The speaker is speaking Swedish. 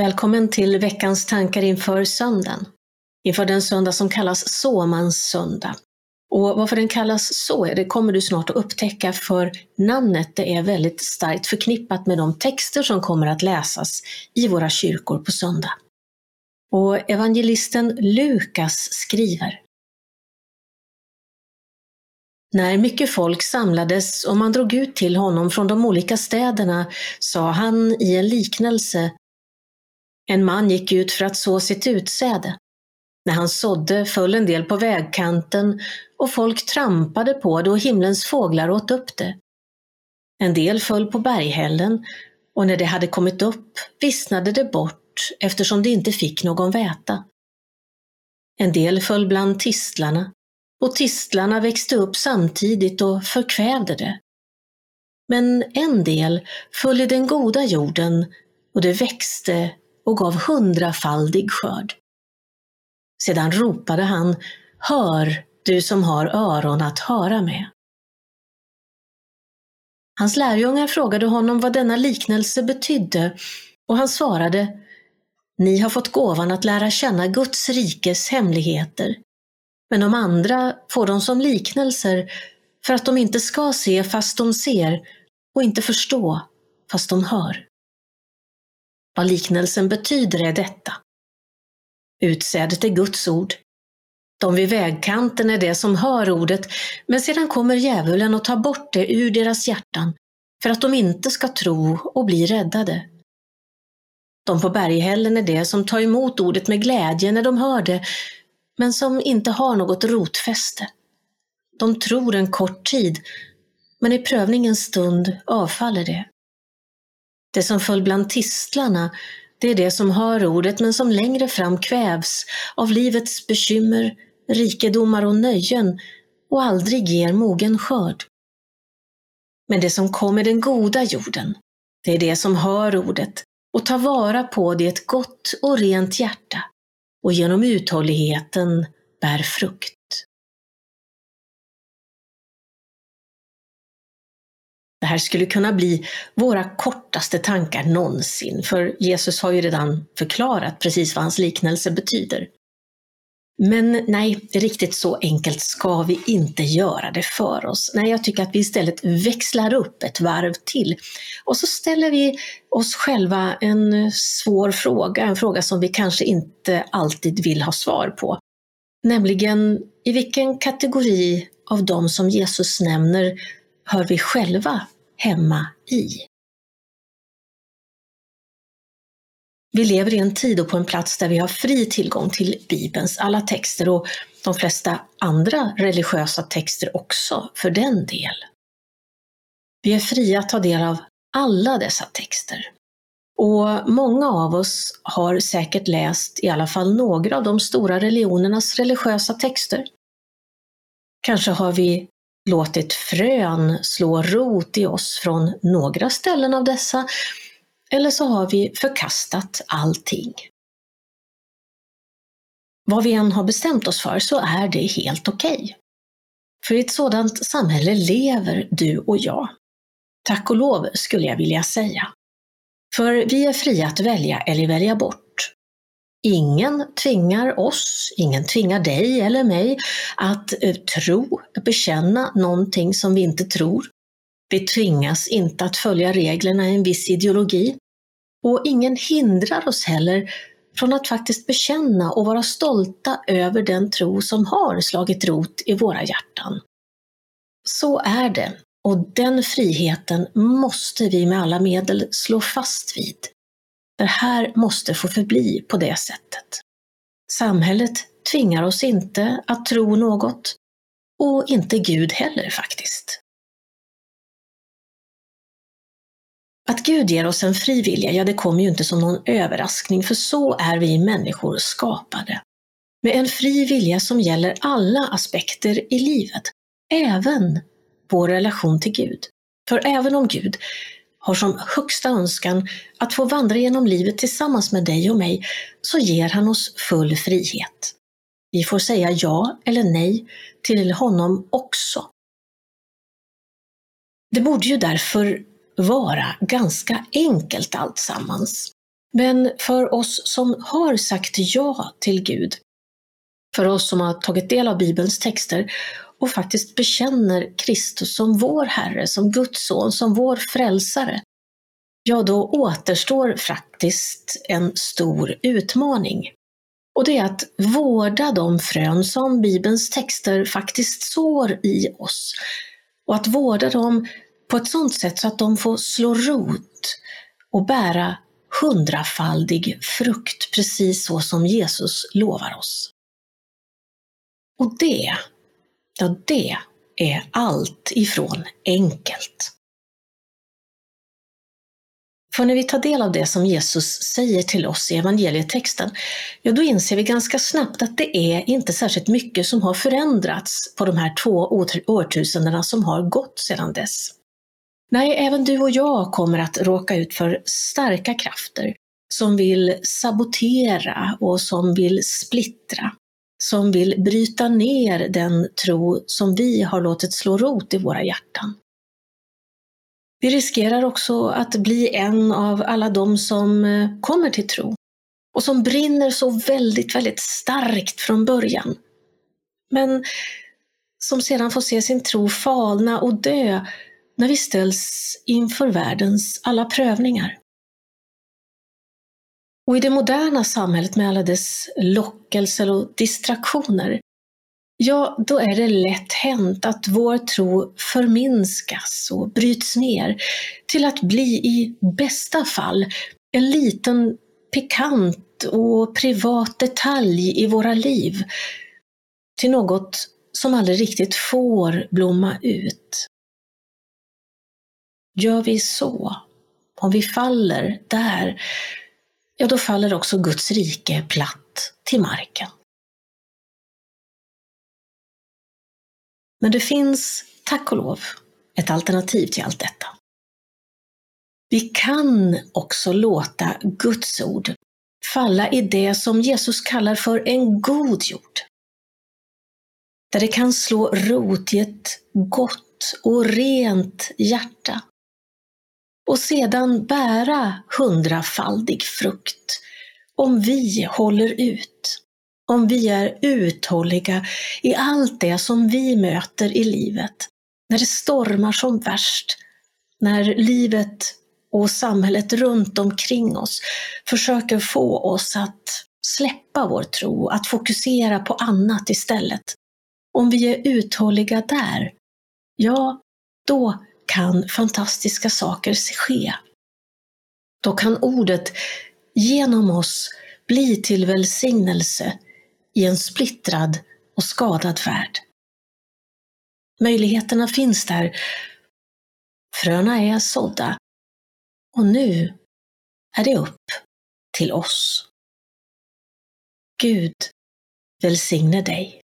Välkommen till veckans tankar inför söndagen. Inför den söndag som kallas såmans söndag. Och varför den kallas så, det kommer du snart att upptäcka för namnet det är väldigt starkt förknippat med de texter som kommer att läsas i våra kyrkor på söndag. Och evangelisten Lukas skriver när mycket folk samlades och man drog ut till honom från de olika städerna sa han i en liknelse en man gick ut för att så sitt utsäde. När han sådde föll en del på vägkanten och folk trampade på det och himlens fåglar åt upp det. En del föll på berghällen och när det hade kommit upp vissnade det bort eftersom det inte fick någon väta. En del föll bland tistlarna och tistlarna växte upp samtidigt och förkvävde det. Men en del föll i den goda jorden och det växte och gav hundrafaldig skörd. Sedan ropade han, Hör, du som har öron att höra med. Hans lärjungar frågade honom vad denna liknelse betydde och han svarade, Ni har fått gåvan att lära känna Guds rikes hemligheter. Men de andra får dem som liknelser för att de inte ska se fast de ser och inte förstå fast de hör. Vad liknelsen betyder är detta. Utsädet är Guds ord. De vid vägkanten är det som hör ordet, men sedan kommer djävulen och tar bort det ur deras hjärtan för att de inte ska tro och bli räddade. De på berghällen är det som tar emot ordet med glädje när de hör det, men som inte har något rotfäste. De tror en kort tid, men i prövningens stund avfaller det. Det som föll bland tistlarna, det är det som hör ordet men som längre fram kvävs av livets bekymmer, rikedomar och nöjen och aldrig ger mogen skörd. Men det som kommer den goda jorden, det är det som hör ordet och tar vara på det ett gott och rent hjärta och genom uthålligheten bär frukt. Här skulle kunna bli våra kortaste tankar någonsin, för Jesus har ju redan förklarat precis vad hans liknelse betyder. Men nej, riktigt så enkelt ska vi inte göra det för oss. Nej, jag tycker att vi istället växlar upp ett varv till och så ställer vi oss själva en svår fråga, en fråga som vi kanske inte alltid vill ha svar på. Nämligen, i vilken kategori av de som Jesus nämner hör vi själva hemma i? Vi lever i en tid och på en plats där vi har fri tillgång till Bibelns alla texter och de flesta andra religiösa texter också, för den del. Vi är fria att ta del av alla dessa texter. Och många av oss har säkert läst i alla fall några av de stora religionernas religiösa texter. Kanske har vi låtit frön slå rot i oss från några ställen av dessa eller så har vi förkastat allting. Vad vi än har bestämt oss för så är det helt okej. Okay. För i ett sådant samhälle lever du och jag. Tack och lov skulle jag vilja säga. För vi är fria att välja eller välja bort. Ingen tvingar oss, ingen tvingar dig eller mig att eh, tro, bekänna någonting som vi inte tror. Vi tvingas inte att följa reglerna i en viss ideologi. Och ingen hindrar oss heller från att faktiskt bekänna och vara stolta över den tro som har slagit rot i våra hjärtan. Så är det, och den friheten måste vi med alla medel slå fast vid. Det här måste få förbli på det sättet. Samhället tvingar oss inte att tro något, och inte Gud heller faktiskt. Att Gud ger oss en fri vilja, ja det kommer ju inte som någon överraskning, för så är vi människor skapade. Med en fri vilja som gäller alla aspekter i livet, även vår relation till Gud. För även om Gud har som högsta önskan att få vandra genom livet tillsammans med dig och mig, så ger han oss full frihet. Vi får säga ja eller nej till honom också. Det borde ju därför vara ganska enkelt alltsammans. Men för oss som har sagt ja till Gud, för oss som har tagit del av Bibelns texter och faktiskt bekänner Kristus som vår Herre, som Guds son, som vår frälsare, ja då återstår faktiskt en stor utmaning. Och det är att vårda de frön som Bibelns texter faktiskt sår i oss. Och att vårda dem på ett sådant sätt så att de får slå rot och bära hundrafaldig frukt, precis så som Jesus lovar oss. Och det, ja det är allt ifrån enkelt. För när vi tar del av det som Jesus säger till oss i evangelietexten, ja då inser vi ganska snabbt att det är inte särskilt mycket som har förändrats på de här två årtusendena som har gått sedan dess. Nej, även du och jag kommer att råka ut för starka krafter som vill sabotera och som vill splittra, som vill bryta ner den tro som vi har låtit slå rot i våra hjärtan. Vi riskerar också att bli en av alla de som eh, kommer till tro och som brinner så väldigt, väldigt starkt från början. Men som sedan får se sin tro falna och dö när vi ställs inför världens alla prövningar. Och i det moderna samhället med alla dess lockelser och distraktioner ja, då är det lätt hänt att vår tro förminskas och bryts ner till att bli i bästa fall en liten pikant och privat detalj i våra liv. Till något som aldrig riktigt får blomma ut. Gör vi så, om vi faller där, ja då faller också Guds rike platt till marken. Men det finns, tack och lov, ett alternativ till allt detta. Vi kan också låta Guds ord falla i det som Jesus kallar för en god jord. Där det kan slå rot i ett gott och rent hjärta och sedan bära hundrafaldig frukt om vi håller ut om vi är uthålliga i allt det som vi möter i livet. När det stormar som värst, när livet och samhället runt omkring oss försöker få oss att släppa vår tro, att fokusera på annat istället. Om vi är uthålliga där, ja, då kan fantastiska saker ske. Då kan ordet genom oss bli till välsignelse i en splittrad och skadad värld. Möjligheterna finns där. Fröna är sådda. Och nu är det upp till oss. Gud välsigne dig.